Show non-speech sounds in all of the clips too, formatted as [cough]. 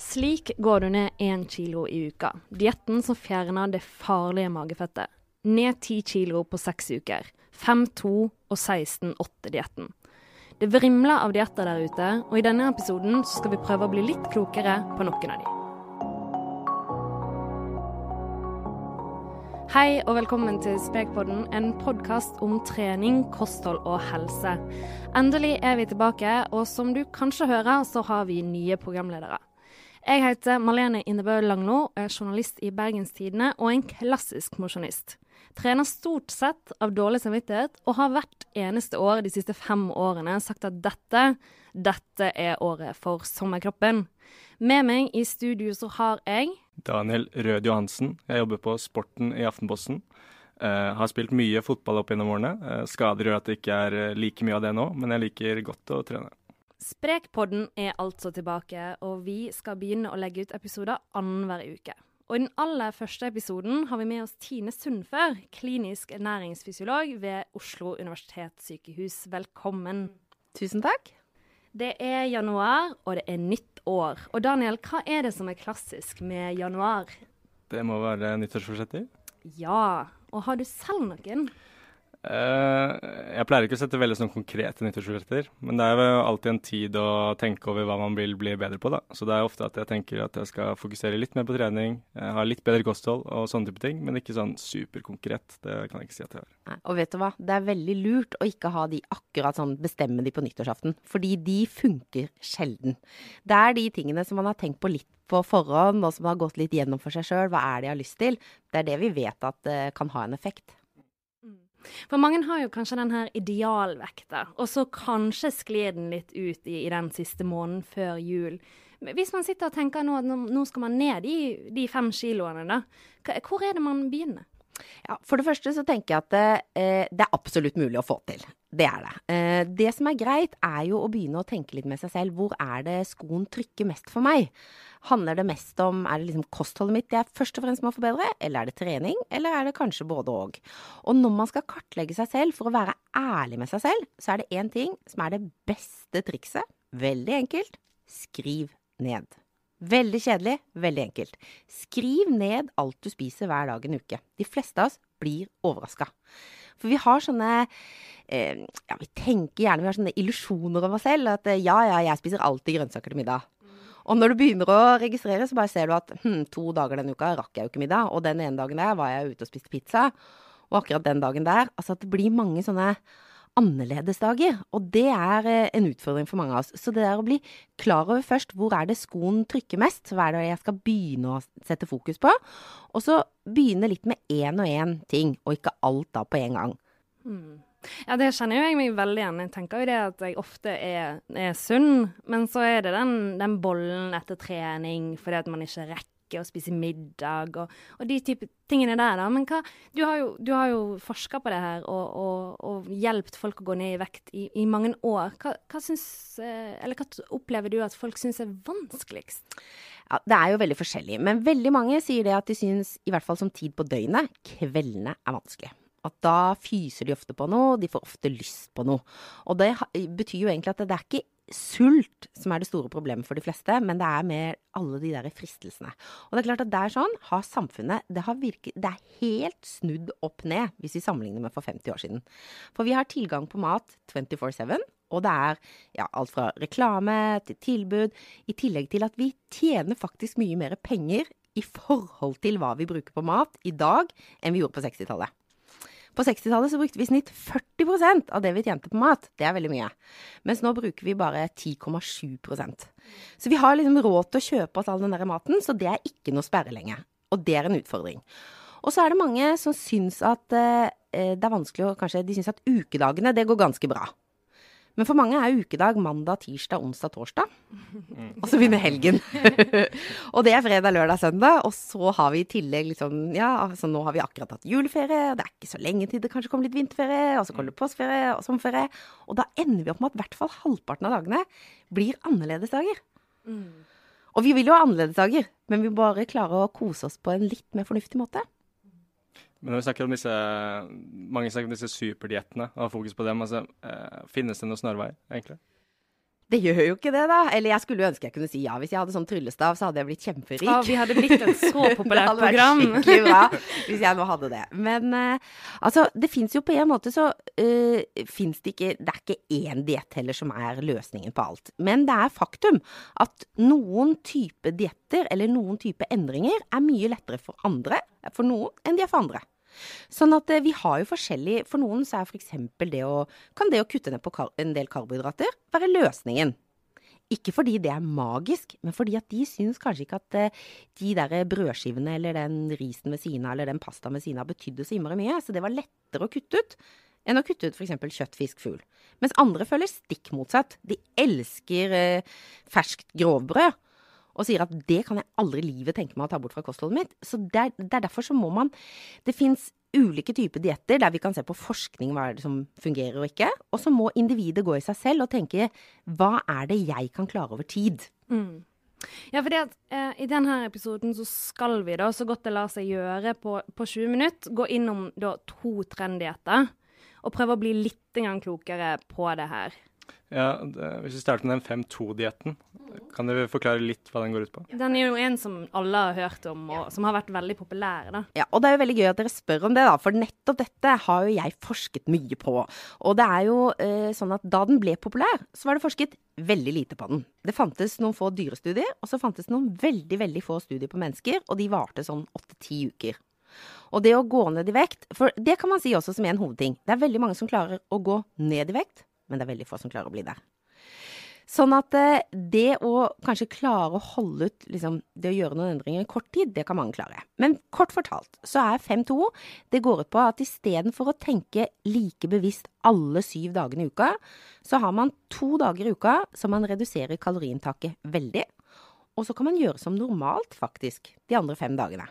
Slik går du ned én kilo i uka. Dietten som fjerner det farlige magefettet. Ned ti kilo på seks uker. 5-2 og 16-8-dietten. Det vrimler av dietter der ute, og i denne episoden skal vi prøve å bli litt klokere på noen av de. Hei og velkommen til Spekpodden, en podkast om trening, kosthold og helse. Endelig er vi tilbake, og som du kanskje hører, så har vi nye programledere. Jeg heter Malene Innebø Langlo, er journalist i Bergenstidene og en klassisk mosjonist. Trener stort sett av dårlig samvittighet, og har hvert eneste år de siste fem årene sagt at dette, dette er året for sommerkroppen. Med meg i studio så har jeg Daniel Rød Johansen. Jeg jobber på Sporten i Aftenposten. Uh, har spilt mye fotball opp gjennom årene. Uh, skader gjør at det ikke er uh, like mye av det nå, men jeg liker godt å trene. Sprekpodden er altså tilbake, og vi skal begynne å legge ut episoder annenhver uke. Og I den aller første episoden har vi med oss Tine Sundfør, klinisk ernæringsfysiolog ved Oslo universitetssykehus. Velkommen. Tusen takk. Det er januar, og det er nytt år. Og Daniel, hva er det som er klassisk med januar? Det må være nyttårsforsetter? Ja. Og har du selv noen? Uh, jeg pleier ikke å sette veldig sånn konkrete nyttårsforsetter, men det er jo alltid en tid å tenke over hva man vil bli bedre på. da. Så det er ofte at jeg tenker at jeg skal fokusere litt mer på trening, ha litt bedre kosthold og sånne type ting, men ikke sånn superkonkret. Det kan jeg ikke si at jeg har. Og vet du hva, det er veldig lurt å ikke ha de akkurat sånn, bestemme de på nyttårsaften, fordi de funker sjelden. Det er de tingene som man har tenkt på litt på forhånd, og som har gått litt gjennom for seg sjøl, hva er det de har lyst til, det er det vi vet at uh, kan ha en effekt. For mange har jo kanskje den her idealvekta, og så kanskje sklir den litt ut i, i, den siste måneden før jul. Hvis man sitter og tenker nå at nå skal man ned i de fem kiloene, da. Hvor er det man begynner? Ja, For det første så tenker jeg at det, eh, det er absolutt mulig å få til. Det er det. Eh, det som er greit, er jo å begynne å tenke litt med seg selv. Hvor er det skoen trykker mest for meg? Handler det mest om er det liksom kostholdet mitt jeg først og fremst må forbedre, eller er det trening, eller er det kanskje både og? Og når man skal kartlegge seg selv for å være ærlig med seg selv, så er det én ting som er det beste trikset. Veldig enkelt. Skriv ned. Veldig kjedelig, veldig enkelt. Skriv ned alt du spiser hver dag en uke. De fleste av oss blir overraska. For vi har sånne eh, Ja, vi tenker gjerne vi har sånne illusjoner om oss selv. At ja, ja, jeg spiser alltid grønnsaker til middag. Og når du begynner å registrere, så bare ser du at hm, to dager denne uka rakk jeg jo ikke middag. Og den ene dagen der var jeg ute og spiste pizza. Og akkurat den dagen der Altså at det blir mange sånne annerledesdager. Og det er eh, en utfordring for mange av oss. Så det er å bli klar over først hvor er det skoen trykker mest, hva er det jeg skal begynne å sette fokus på, og så begynne litt med én og én ting, og ikke alt da på en gang. Mm. Ja, det kjenner jeg meg veldig igjen Jeg tenker jo det at jeg ofte er, er sunn, men så er det den, den bollen etter trening fordi at man ikke rekker å spise middag og, og de type tingene der, da. Men hva, du har jo, du jo forska på det her og, og, og hjulpet folk å gå ned i vekt i, i mange år. Hva, hva, syns, eh, hva opplever du at folk syns er vanskeligst? Ja, Det er jo veldig forskjellig, men veldig mange sier det at de syns, i hvert fall som tid på døgnet, kveldene er vanskelig at da fyser de ofte på noe, de får ofte lyst på noe. Og det betyr jo egentlig at det er ikke sult som er det store problemet for de fleste, men det er mer alle de der fristelsene. Og det er klart at det er sånn har samfunnet det, har virket, det er helt snudd opp ned hvis vi sammenligner med for 50 år siden. For vi har tilgang på mat 24-7. Og det er ja, alt fra reklame til tilbud, i tillegg til at vi tjener faktisk mye mer penger i forhold til hva vi bruker på mat i dag, enn vi gjorde på 60-tallet. På 60-tallet så brukte vi i snitt 40% av det vi tjente på mat. Det er veldig mye. Mens nå bruker vi bare 10,7% Så vi har liksom råd til å kjøpe oss all den der maten, så det er ikke noe sperre lenger. Og det er en utfordring. Og så er det mange som syns at eh, det er vanskelig å Kanskje de syns at ukedagene, det går ganske bra. Men for mange er ukedag mandag, tirsdag, onsdag, torsdag. Og så begynner helgen. [laughs] og det er fredag, lørdag, søndag. Og så har vi i tillegg liksom Ja, altså nå har vi akkurat hatt juleferie. og Det er ikke så lenge til det kanskje kommer litt vinterferie. Og så kommer det påskeferie og sommerferie. Og da ender vi opp med at i hvert fall halvparten av dagene blir annerledesdager. Mm. Og vi vil jo ha annerledesdager, men vi må bare klare å kose oss på en litt mer fornuftig måte. Men når vi snakker om disse, mange snakker om disse superdiettene og har fokus på dem, altså, eh, finnes det noen snarveier, egentlig? Det gjør jo ikke det, da. Eller jeg skulle ønske jeg kunne si ja. Hvis jeg hadde sånn tryllestav, så hadde jeg blitt kjemperik. Ja, vi hadde blitt et så populært [laughs] det hadde vært skikkelig bra hvis jeg nå hadde det. Men uh, altså, det fins jo på en måte så uh, fins det ikke Det er ikke én diett heller som er løsningen på alt. Men det er faktum at noen type dietter eller noen type endringer er mye lettere for andre, for noen, enn de er for andre. Sånn at eh, vi har jo forskjellig For noen så er f.eks. det å Kan det å kutte ned på en del karbohydrater være løsningen. Ikke fordi det er magisk, men fordi at de syns kanskje ikke at eh, de der brødskivene eller den risen ved siden av eller den pastaen ved siden av betydde så innmari mye. Så det var lettere å kutte ut enn å kutte ut f.eks. kjøtt, fisk, fugl. Mens andre føler stikk motsatt. De elsker eh, ferskt grovbrød og sier at det kan jeg aldri i livet tenke meg å ta bort fra kostholdet mitt. Så det er, det er derfor så må man Det fins ulike typer dietter der vi kan se på forskning hva er det som fungerer og ikke. Og så må individet gå i seg selv og tenke hva er det jeg kan klare over tid? Mm. Ja, for eh, I denne episoden så skal vi da, så godt det lar seg gjøre på, på 20 minutter, gå innom da, to trenddietter. Og prøve å bli litt klokere på det her. Ja, det, Hvis vi starter med den 5-2-dietten, kan dere forklare litt hva den går ut på? Den er jo en som alle har hørt om, og som har vært veldig populær. da. Ja, og det er jo veldig gøy at dere spør om det, da, for nettopp dette har jo jeg forsket mye på. Og det er jo eh, sånn at da den ble populær, så var det forsket veldig lite på den. Det fantes noen få dyrestudier, og så fantes det noen veldig, veldig få studier på mennesker, og de varte sånn åtte-ti uker. Og det å gå ned i vekt, for det kan man si også som en hovedting. Det er veldig mange som klarer å gå ned i vekt, men det er veldig få som klarer å bli der. Sånn at eh, det å kanskje klare å holde ut liksom, det å gjøre noen endringer i kort tid, det kan mange klare. Men kort fortalt så er 5-2 det går ut på at istedenfor å tenke like bevisst alle syv dagene i uka, så har man to dager i uka som man reduserer kaloriinntaket veldig. Og så kan man gjøre som normalt, faktisk, de andre fem dagene.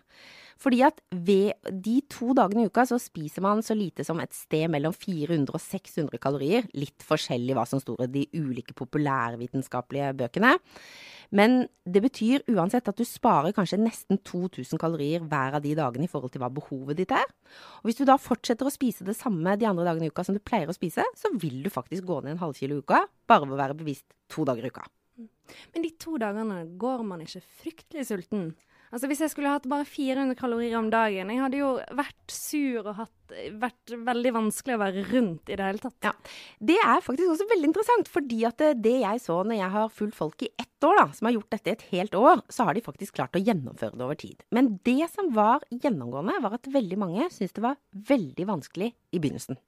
Fordi at ved de to dagene i uka så spiser man så lite som et sted mellom 400 og 600 kalorier. Litt forskjellig hva som står i de ulike populærvitenskapelige bøkene. Men det betyr uansett at du sparer kanskje nesten 2000 kalorier hver av de dagene i forhold til hva behovet ditt er. Og hvis du da fortsetter å spise det samme de andre dagene i uka som du pleier å spise, så vil du faktisk gå ned en halvkilo i uka bare ved å være bevisst to dager i uka. Men de to dagene går man ikke fryktelig sulten? Altså Hvis jeg skulle hatt bare 400 kalorier om dagen Jeg hadde jo vært sur og hatt, vært veldig vanskelig å være rundt i det hele tatt. Ja, Det er faktisk også veldig interessant, fordi at det, det jeg så når jeg har fulgt folk i ett år, da, som har gjort dette i et helt år, så har de faktisk klart å gjennomføre det over tid. Men det som var gjennomgående, var at veldig mange syntes det var veldig vanskelig i begynnelsen.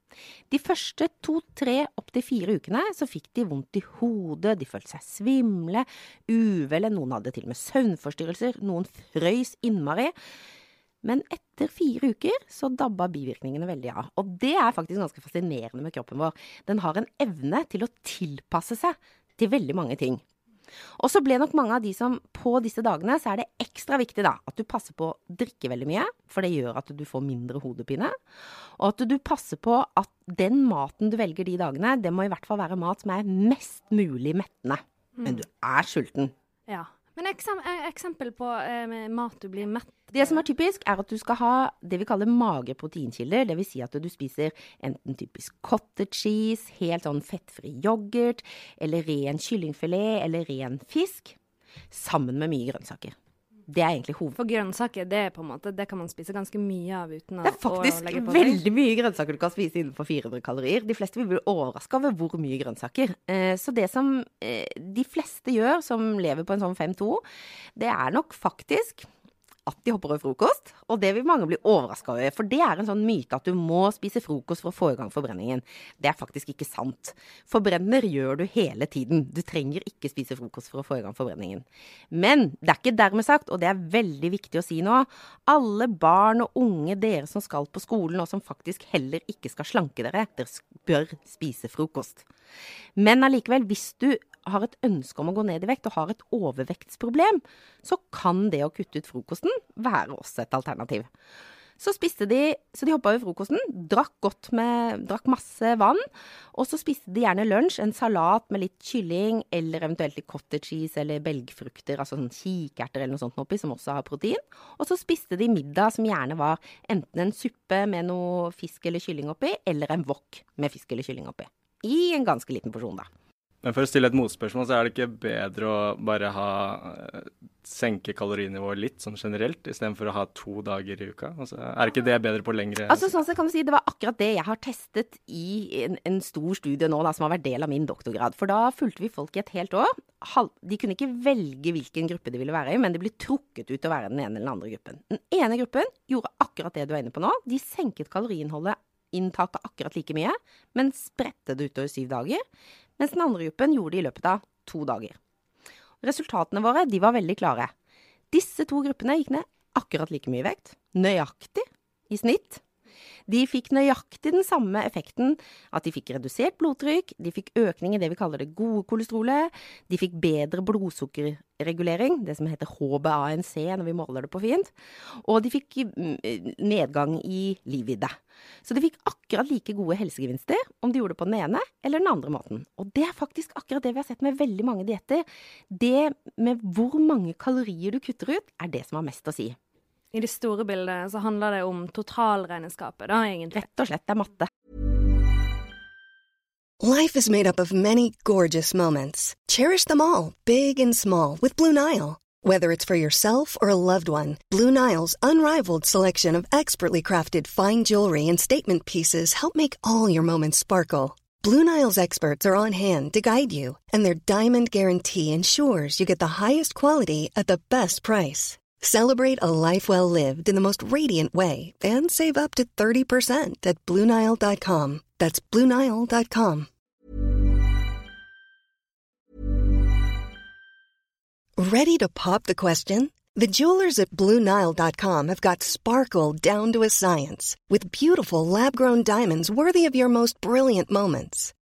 De første to, tre, opptil fire ukene så fikk de vondt i hodet, de følte seg svimle, uvelle, noen hadde til og med søvnforstyrrelser, noen frøys innmari. Men etter fire uker så dabba bivirkningene veldig av. Og det er faktisk ganske fascinerende med kroppen vår. Den har en evne til å tilpasse seg til veldig mange ting. Og så ble nok mange av de som på disse dagene, så er det ekstra viktig da, at du passer på å drikke veldig mye, for det gjør at du får mindre hodepine. Og at du passer på at den maten du velger de dagene, det må i hvert fall være mat som er mest mulig mettende. Men du er sulten. Ja. Men eksem eh, eksempel på eh, mat du blir mett Det som er typisk, er at du skal ha det vi kaller magre proteinkilder. Dvs. Si at du spiser enten typisk cottage cheese, helt sånn fettfri yoghurt, eller ren kyllingfilet, eller ren fisk. Sammen med mye grønnsaker. Det er egentlig hoved... For grønnsaker, det, er på måte, det kan man spise ganske mye av uten å, Det er faktisk veldig mye grønnsaker du kan spise innenfor 400 kalorier. De fleste vil bli overraska over hvor mye grønnsaker. Eh, så det som eh, de fleste gjør som lever på en sånn 5-2, det er nok faktisk at de hopper over frokost. Og det vil mange bli overraska over, for det er en sånn myte at du må spise frokost for å få i gang forbrenningen. Det er faktisk ikke sant. Forbrenner gjør du hele tiden. Du trenger ikke spise frokost for å få i gang forbrenningen. Men det er ikke dermed sagt, og det er veldig viktig å si nå, alle barn og unge dere som skal på skolen og som faktisk heller ikke skal slanke dere, dere bør spise frokost. Men allikevel, hvis du har et ønske om å gå ned i vekt og har et overvektsproblem, så kan det å kutte ut frokosten være også et alternativ. Så spiste de Så de hoppa over frokosten, drakk godt med Drakk masse vann. Og så spiste de gjerne lunsj, en salat med litt kylling, eller eventuelt litt cottage cheese eller belgfrukter, altså sånn kikerter eller noe sånt oppi, som også har protein. Og så spiste de middag som gjerne var enten en suppe med noe fisk eller kylling oppi, eller en wok med fisk eller kylling oppi. I en ganske liten porsjon, da. Men for å stille et motspørsmål, så er det ikke bedre å bare ha eh, senke kalorinivået litt sånn generelt, istedenfor å ha to dager i uka? Altså, er ikke det bedre på lengre Altså sånn sett kan du si Det var akkurat det jeg har testet i en, en stor studie nå, da, som har vært del av min doktorgrad. For da fulgte vi folk i et helt år. De kunne ikke velge hvilken gruppe de ville være i, men de ble trukket ut til å være den ene eller den andre gruppen. Den ene gruppen gjorde akkurat det du er inne på nå. De senket kaloriinnholdet inntaket akkurat like mye, men spredte det utover syv dager mens den andre gruppen gjorde det i løpet av to dager. Resultatene våre de var veldig klare. Disse to gruppene gikk ned akkurat like mye vekt, nøyaktig i snitt. De fikk nøyaktig den samme effekten, at de fikk redusert blodtrykk, de fikk økning i det vi kaller det gode kolesterolet, de fikk bedre blodsukkerregulering, det som heter HBANC når vi måler det på fint, og de fikk mm, nedgang i livvidde. Så de fikk akkurat like gode helsegevinster om de gjorde det på den ene eller den andre måten. Og det er faktisk akkurat det vi har sett med veldig mange dietter. Det med hvor mange kalorier du kutter ut, er det som har mest å si. I det store bildet så handler det om totalregnskapet, da, egentlig. Rett og slett, det er matte. Life is made up of many gorgeous moments. Cherish them all, big and small, with Blue Nile. Whether it's for yourself or a loved one, Blue Nile's unrivaled selection of expertly crafted fine jewelry and statement pieces help make all your moments sparkle. Blue Nile's experts are on hand to guide you, and their diamond guarantee ensures you get the highest quality at the best price. Celebrate a life well lived in the most radiant way and save up to 30% at BlueNile.com. That's BlueNile.com. Ready to pop the question? The jewelers at BlueNile.com have got sparkle down to a science with beautiful lab grown diamonds worthy of your most brilliant moments.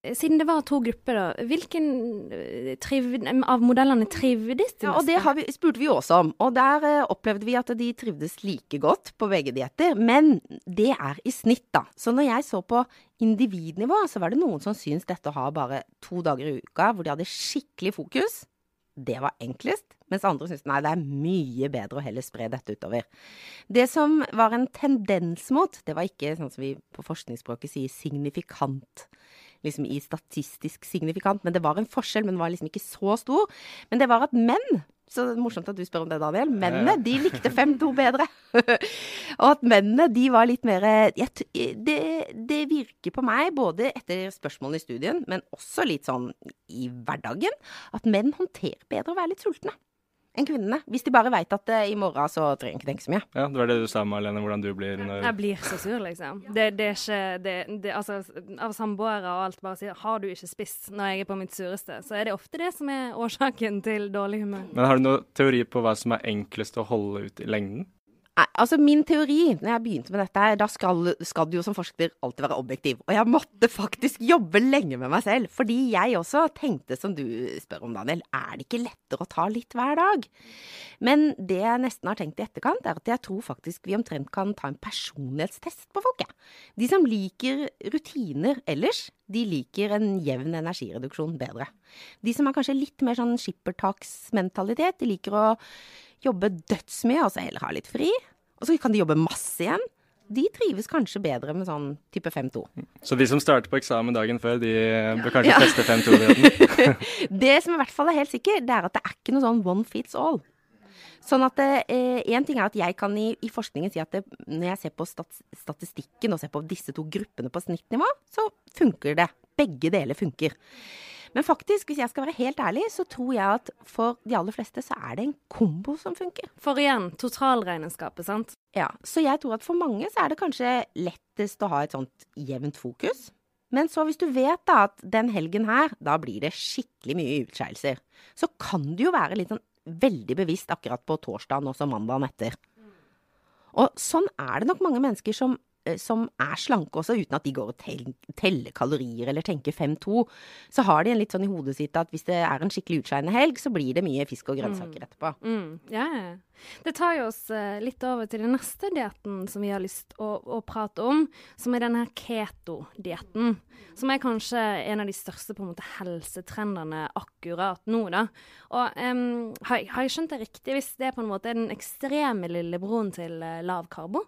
Siden det var to grupper, da, hvilken eh, triv, av modellene trivdes de ja, og Det vi, spurte vi også om, og der eh, opplevde vi at de trivdes like godt på begge dietter. Men det er i snitt, da. Så når jeg så på individnivå, så var det noen som syntes dette å ha bare to dager i uka, hvor de hadde skikkelig fokus. Det var enklest. Mens andre syntes nei, det er mye bedre å heller spre dette utover. Det som var en tendens mot, det var ikke sånn som vi på forskningsspråket sier signifikant liksom i statistisk signifikant, men det var en forskjell, men den var liksom ikke så stor. Men det var at menn så morsomt at du spør om det, Daniel. Mennene de likte 5-2 bedre. [laughs] og at mennene de var litt mer det, det, virker på meg, både etter spørsmålene i studien, men også litt sånn i hverdagen, at menn håndterer bedre å være litt sultne enn kvinnene. Hvis de bare veit at uh, i morgen så trenger jeg ikke tenke så mye. Ja, Det var det du sa, Marlene, hvordan du blir når Jeg blir så sur, liksom. Det, det er ikke det, det, Altså, av samboere og alt bare sier 'har du ikke spist' når jeg er på mitt sureste, så er det ofte det som er årsaken til dårlig humør. Men har du noen teori på hva som er enklest å holde ut i lengden? Nei, altså Min teori når jeg begynte med dette, da skal, skal, du jo som forsker alltid være objektiv. Og jeg måtte faktisk jobbe lenge med meg selv. Fordi jeg også tenkte, som du spør om, Daniel, er det ikke lettere å ta litt hver dag? Men det jeg nesten har tenkt i etterkant, er at jeg tror faktisk vi omtrent kan ta en personlighetstest på folk. De som liker rutiner ellers, de liker en jevn energireduksjon bedre. De som har kanskje litt mer sånn skippertaksmentalitet, de liker å jobbe dødsmye og så heller ha litt fri. Og så kan de jobbe masse igjen. De trives kanskje bedre med sånn type 5-2. Så de som starter på eksamen dagen før, de bør kanskje ja. teste 5-2-dietten? [laughs] det som i hvert fall er helt sikkert, det er at det er ikke noe sånn one fits all. Sånn at Én eh, ting er at jeg kan i, i, forskningen si at det, når jeg ser på stat, statistikken og ser på disse to gruppene på snittnivå, så funker det. Begge deler funker. Men faktisk, hvis jeg skal være helt ærlig, så tror jeg at for de aller fleste så er det en kombo som funker. For igjen, totalregnskapet, sant? Ja. Så jeg tror at for mange så er det kanskje lettest å ha et sånt jevnt fokus. Men så hvis du vet da at den helgen her, da blir det skikkelig mye utskeielser, så kan du jo være litt sånn veldig bevisst akkurat på torsdagen og så mandagen etter. Og sånn er det nok mange mennesker som som er slanke også, uten at de går og tel teller kalorier eller tenker 5-2, så har de en litt sånn i hodet sitt at hvis det er en skikkelig utskeiende helg, så blir det mye fisk og grønnsaker etterpå. Mm, ja. Det tar jo oss eh, litt over til den neste dietten som vi har lyst å, å prate om, som er denne keto-dietten. Som er kanskje en av de største på en måte helsetrendene akkurat nå, da. Og um, har, jeg- har jeg skjønt det riktig hvis det på en måte er den ekstreme lillebroren til eh, lav karbo?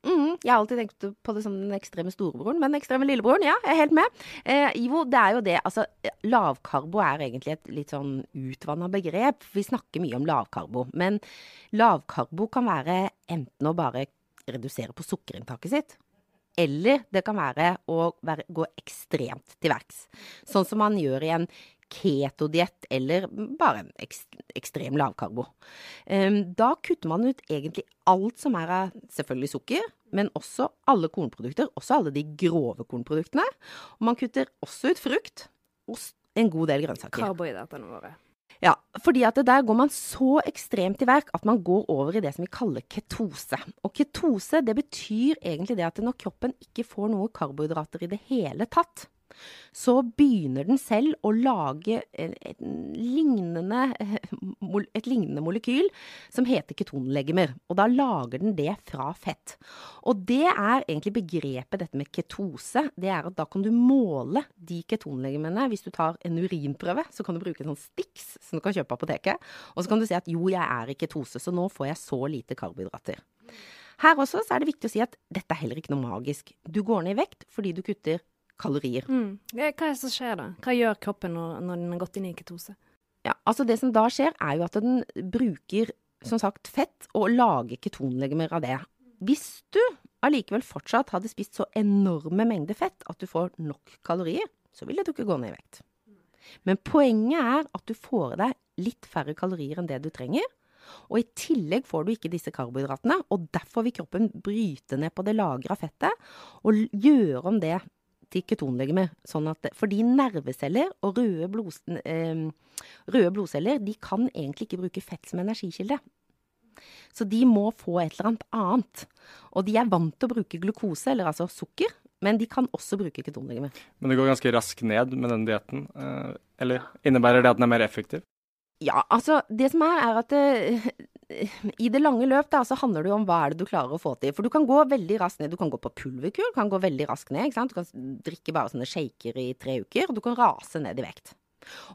Mm, jeg har alltid tenkt på det som den ekstreme storebroren, men den ekstreme lillebroren, ja, jeg er helt med. Eh, jo, det er jo det. Altså, lavkarbo er egentlig et litt sånn utvanna begrep. Vi snakker mye om lavkarbo, men lavkarbo kan være enten å bare redusere på sukkerinntaket sitt, eller det kan være å være, gå ekstremt til verks. Sånn som man gjør i en ketodiett eller bare en ekstrem lavkarbo. Um, da kutter man ut egentlig alt som er av selvfølgelig sukker, men også alle kornprodukter, også alle de grove kornproduktene. Og man kutter også ut frukt og en god del grønnsaker. Karbohydratene våre. Ja, fordi at der går man så ekstremt til verk at man går over i det som vi kaller ketose. Og ketose, det betyr egentlig det at når kroppen ikke får noe karbohydrater i det hele tatt, så begynner den selv å lage en lignende, [laughs] et lignende molekyl som heter ketonlegemer. Og da lager den det fra fett. Og det er egentlig begrepet dette med ketose. Det er at da kan du måle de ketonlegemene. Hvis du tar en urinprøve, så kan du bruke en sånn Stix som du kan kjøpe på apoteket. Og så kan du si at jo, jeg er i ketose, så nå får jeg så lite karbohydrater. Her også så er det viktig å si at dette er heller ikke noe magisk. Du går ned i vekt fordi du kutter kalorier. Mm. Hva er det som skjer da? Hva gjør kroppen når, når den har gått inn i ketose? Ja, altså det som da skjer, er jo at den bruker, som sagt, fett og lager ketonlegemer av det. Hvis du allikevel fortsatt hadde spist så enorme mengder fett at du får nok kalorier, så ville du ikke gå ned i vekt. Men poenget er at du får i deg litt færre kalorier enn det du trenger. Og i tillegg får du ikke disse karbohydratene, og derfor vil kroppen bryte ned på det lagra fettet og gjøre om det til ketonlegemer. Sånn at, fordi nerveceller og røde, blod, eh, røde blodceller de kan egentlig ikke bruke fett som energikilde. Så de må få et eller annet annet. Og de er vant til å bruke glukose, eller altså sukker, men de kan også bruke ketonlegeme. Men det går ganske raskt ned med den dietten. eh, Eller innebærer det at den er mer effektiv? Ja, altså, det som er, er at det, i det lange løp da, så handler det jo om hva er det du klarer å få til. For du kan gå veldig raskt ned. Du kan gå på pulverkur, du kan gå veldig raskt ned. Du kan drikke bare sånne shaker i tre uker, og du kan rase ned i vekt.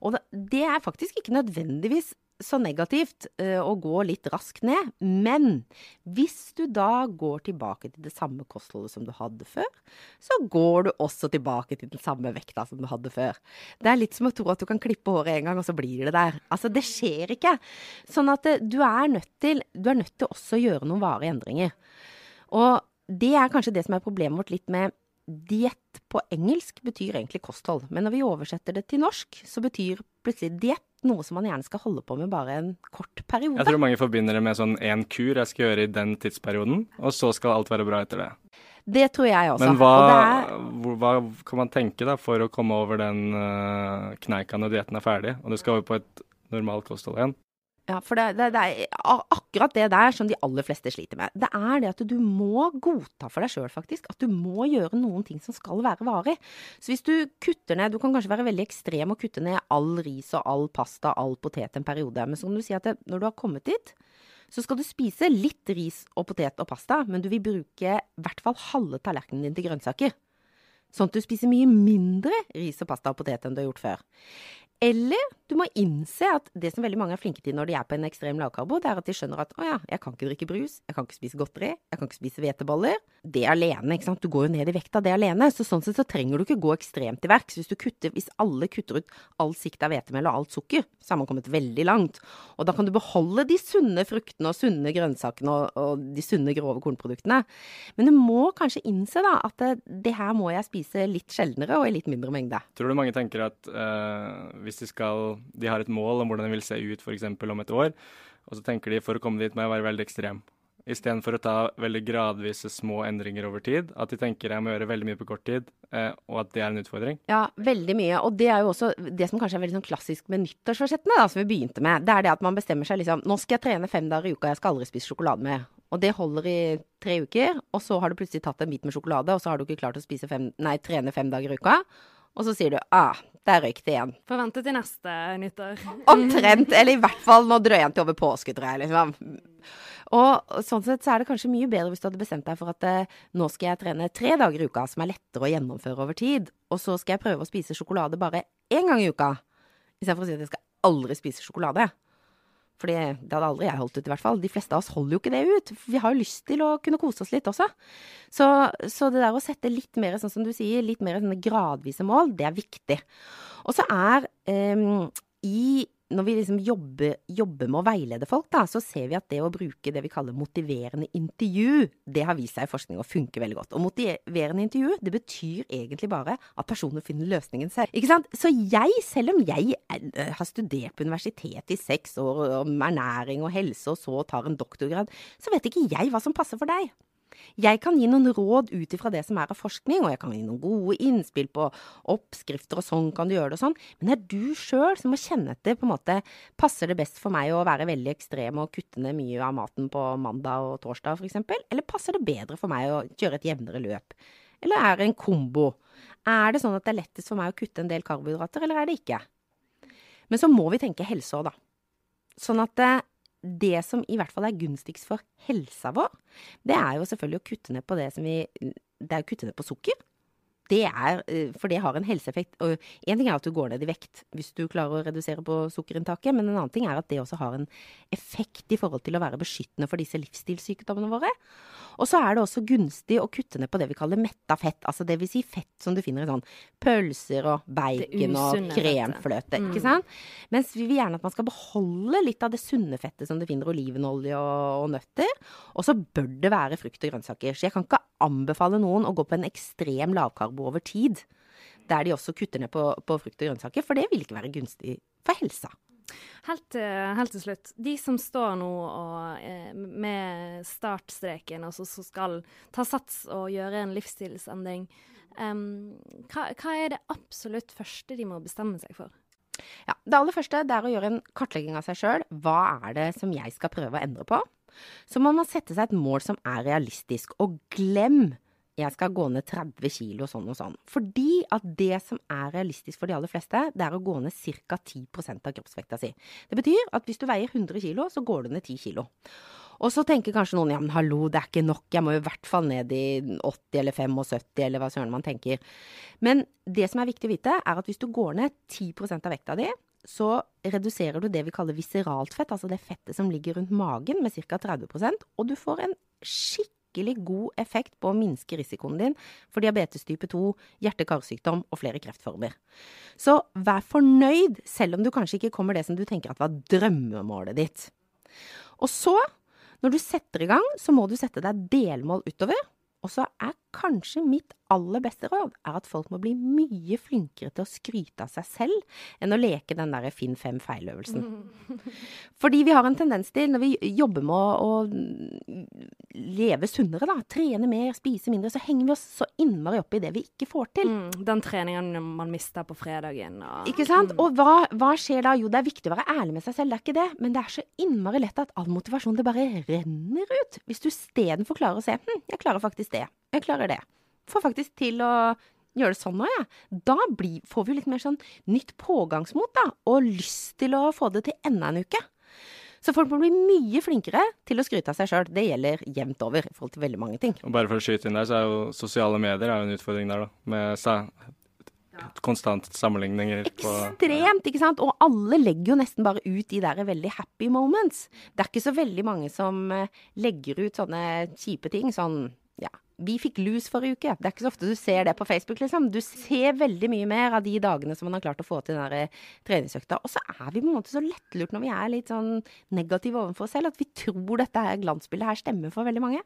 Og det er faktisk ikke nødvendigvis så negativt eh, å gå litt raskt ned. Men hvis du da går tilbake til det samme kostholdet som du hadde før, så går du også tilbake til den samme vekta som du hadde før. Det er litt som å tro at du kan klippe håret en gang, og så blir det der. Altså, det skjer ikke. Sånn at eh, du er nødt til, du er nødt til også å gjøre noen varige endringer. Og det er kanskje det som er problemet vårt litt med diett på engelsk betyr egentlig kosthold. Men når vi oversetter det til norsk, så betyr plutselig diett noe som man gjerne skal holde på med bare en kort periode. Jeg tror mange forbinder det med sånn én kur jeg skal gjøre i den tidsperioden, og så skal alt være bra etter det. Det tror jeg også. Men hva, Og er, hva kan man tenke da for å komme over den uh, kneika når dietten er ferdig, og du skal over på et normalt kosthold igjen? Ja, for det, det, det er akkurat det der som de aller fleste sliter med. Det er det at du må godta for deg sjøl, faktisk. At du må gjøre noen ting som skal være varig. Så hvis du kutter ned Du kan kanskje være veldig ekstrem og kutte ned all ris og all pasta, all potet en periode. Men så kan du si at det, når du har kommet dit, så skal du spise litt ris og potet og pasta, men du vil bruke i hvert fall halve tallerkenen din til grønnsaker. Sånn at du spiser mye mindre ris og pasta og potet enn du har gjort før. Eller du må innse at det som veldig mange er flinke til når de er på en ekstrem lavkarbo, det er at de skjønner at å ja, jeg kan ikke drikke brus, jeg kan ikke spise godteri, jeg kan ikke spise hveteboller. Det alene, ikke sant. Du går jo ned i vekt av det alene. Så sånn sett så trenger du ikke gå ekstremt til verks. Hvis hvis alle kutter ut all sikt av hvetemel og alt sukker, så har man kommet veldig langt. Og da kan du beholde de sunne fruktene og sunne grønnsakene og, og de sunne, grove kornproduktene. Men du må kanskje innse da at det, det her må jeg spise litt sjeldnere og i litt mindre mengde. Tror du mange tenker at uh, hvis de skal De har et mål om hvordan de vil se ut f.eks. om et år, og så tenker de for å komme dit må jeg være veldig ekstrem. Istedenfor å ta veldig gradvise små endringer over tid. At de tenker jeg må gjøre veldig mye på kort tid, eh, og at det er en utfordring. Ja, veldig mye. Og det er jo også det som kanskje er veldig sånn klassisk med nyttårsforsettene, da, som vi begynte med. Det er det at man bestemmer seg liksom Nå skal jeg trene fem dager i uka, jeg skal aldri spise sjokolade mer. og det holder i tre uker, og så har du plutselig tatt en bit med sjokolade, og så har du ikke klart å fem, nei, trene fem dager i uka, og så sier du ah, der røyk det igjen. Forventet vente til neste nyttår. Omtrent, eller i hvert fall nå til over påske, tror jeg. liksom. Og sånn sett så er det kanskje mye bedre hvis du hadde bestemt deg for at eh, nå skal jeg trene tre dager i uka, som er lettere å gjennomføre over tid, og så skal jeg prøve å spise sjokolade bare én gang i uka, istedenfor å si at jeg skal aldri spise sjokolade. Fordi det hadde aldri jeg holdt ut, i hvert fall. De fleste av oss holder jo ikke det ut. Vi har jo lyst til å kunne kose oss litt også. Så, så det der å sette litt mer, sånn som du sier, litt mer gradvise mål, det er viktig. Og så er um, i når vi liksom jobber, jobber, med å veilede folk, da, så ser vi at det å bruke det vi kaller motiverende intervju, det har vist seg i forskning å funke veldig godt. Og motiverende intervju, det betyr egentlig bare at personer finner løsningen selv. Ikke sant? Så jeg, selv om jeg er, eh, har studert på universitetet i seks år om ernæring og helse, og så tar en doktorgrad, så vet ikke jeg hva som passer for deg. Jeg kan gi noen råd ut ifra det som er av forskning, og jeg kan gi noen gode innspill på oppskrifter og sånn kan du gjøre det og sånn, men det er du sjøl som må kjenne etter på en måte passer det best for meg å være veldig ekstrem og kutte ned mye av maten på mandag og torsdag f.eks., eller passer det bedre for meg å kjøre et jevnere løp? Eller er det en kombo? Er det sånn at det er lettest for meg å kutte en del karbohydrater, eller er det ikke? Men så må vi tenke helse òg, da. Sånn at eh, det som i hvert fall er gunstigst for helsa vår, det er jo selvfølgelig å kutte ned på det som vi Det er å kutte ned på sukker. Det er, eh, for det har en helseeffekt. Og én ting er at du går ned i vekt hvis du klarer å redusere på sukkerinntaket, men en annen ting er at det også har en effekt i forhold til å være beskyttende for disse livsstilssykdommene våre. Og så er det også gunstig å kutte ned på det vi kaller metta fett, altså det vil si fett som du finner i sånn pølser og bacon og kremfløte, mm. ikke sant? Mens vi vil gjerne at man skal beholde litt av det sunne fettet som du finner i olivenolje og, og nøtter. Og så bør det være frukt og grønnsaker. Så jeg kan ikke anbefale noen å gå på en ekstrem lavkarbo over tid. Der de også kutter ned på, på frukt og grønnsaker, for det vil ikke være gunstig for helsa. Helt, helt, til slutt. De som står nå og, eh, med startstreken, og så skal ta sats og gjøre en livsstilsendring, um, hva, hva, er det absolutt første de må bestemme seg for? Ja, Det aller første det er å gjøre en kartlegging av seg sjøl. Hva er det som jeg skal prøve å endre på? Så må man sette seg et mål som er realistisk, og glem jeg skal gå ned 30 kilo sånn og sånn. Fordi at det som er realistisk for de aller fleste, det er å gå ned ca. 10% av kroppsvekta si. Det betyr at hvis du veier 100 kilo, så går du ned 10 kilo. Og så tenker kanskje noen ja, men hallo, det er ikke nok, jeg må i hvert fall ned i 80 eller 75 eller hva søren man tenker. Men det som er viktig å vite, er at hvis du går ned 10% av vekta di, så reduserer du det vi kaller viseralt fett, altså det fettet som ligger rundt magen med ca. 30% og du får en skikkelig skikkelig god effekt på å minske risikoen din for diabetes type 2, hjerte-karsykdom og flere kreftformer. Så vær fornøyd, selv om du kanskje ikke kommer det som du tenker at var drømmemålet ditt. Og så, når du setter i gang, så må du sette deg delmål utover. Og så er kanskje mitt aller beste råd er at folk må bli mye flinkere til å skryte av seg selv enn å leke den derre finn fem feil-øvelsen. [laughs] Fordi vi har en tendens til, når vi jobber med å, å leve sunnere, da, trene mer, spise mindre, så henger vi oss så innmari opp i det vi ikke får til. Mm, den treningen man mister på fredagen. Og, ikke sant. Mm. Og hva, hva, skjer da? Jo, det er viktig å være ærlig med seg selv, det er ikke det. Men det er så innmari lett at all motivasjon det bare renner ut. Hvis du istedenfor klarer å se hm, jeg klarer faktisk det. Jeg klarer det. Får faktisk til å gjøre det sånn nå, jeg. Ja. Da blir, får vi litt mer sånn nytt pågangsmot, da. Og lyst til å få det til enda en uke. Så folk må bli mye flinkere til å skryte av seg sjøl. Det gjelder jevnt over i forhold til veldig mange ting. Og bare for å skyte inn der, så er jo sosiale medier er en utfordring der, da. Med konstant sammenligninger. Ekstremt, ikke sant. Og alle legger jo nesten bare ut de der veldig happy moments. Det er ikke så veldig mange som eh, legger ut sånne kjipe ting. Sånn ja, vi fikk lus forrige uke. Det er ikke så ofte du ser det på Facebook, liksom. Du ser veldig mye mer av de dagene som man har klart å få til den der eh, treningsøkta. Og så er vi på en måte så lettlurt når vi er litt sånn negative overfor oss selv, at vi tror dette her glansbildet her stemmer for veldig mange.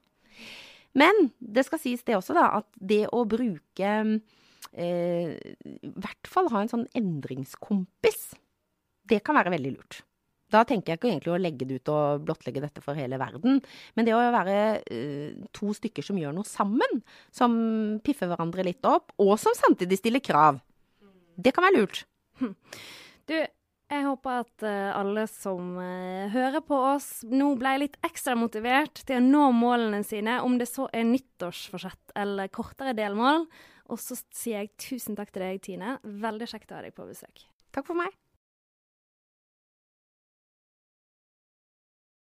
Men det skal sies det også, da, at det å bruke eh, I hvert fall ha en sånn endringskompis, det kan være veldig lurt. Da tenker jeg ikke egentlig å legge det ut og blottlegge dette for hele verden. Men det å være uh, to stykker som gjør noe sammen, som piffer hverandre litt opp, og som samtidig stiller krav, det kan være lurt. Du, Jeg håper at uh, alle som uh, hører på oss, nå ble litt ekstra motivert til å nå målene sine, om det så er nyttårsforsett eller kortere delmål. Og så sier jeg tusen takk til deg, Tine. Veldig kjekt å ha deg på besøk. Takk for meg.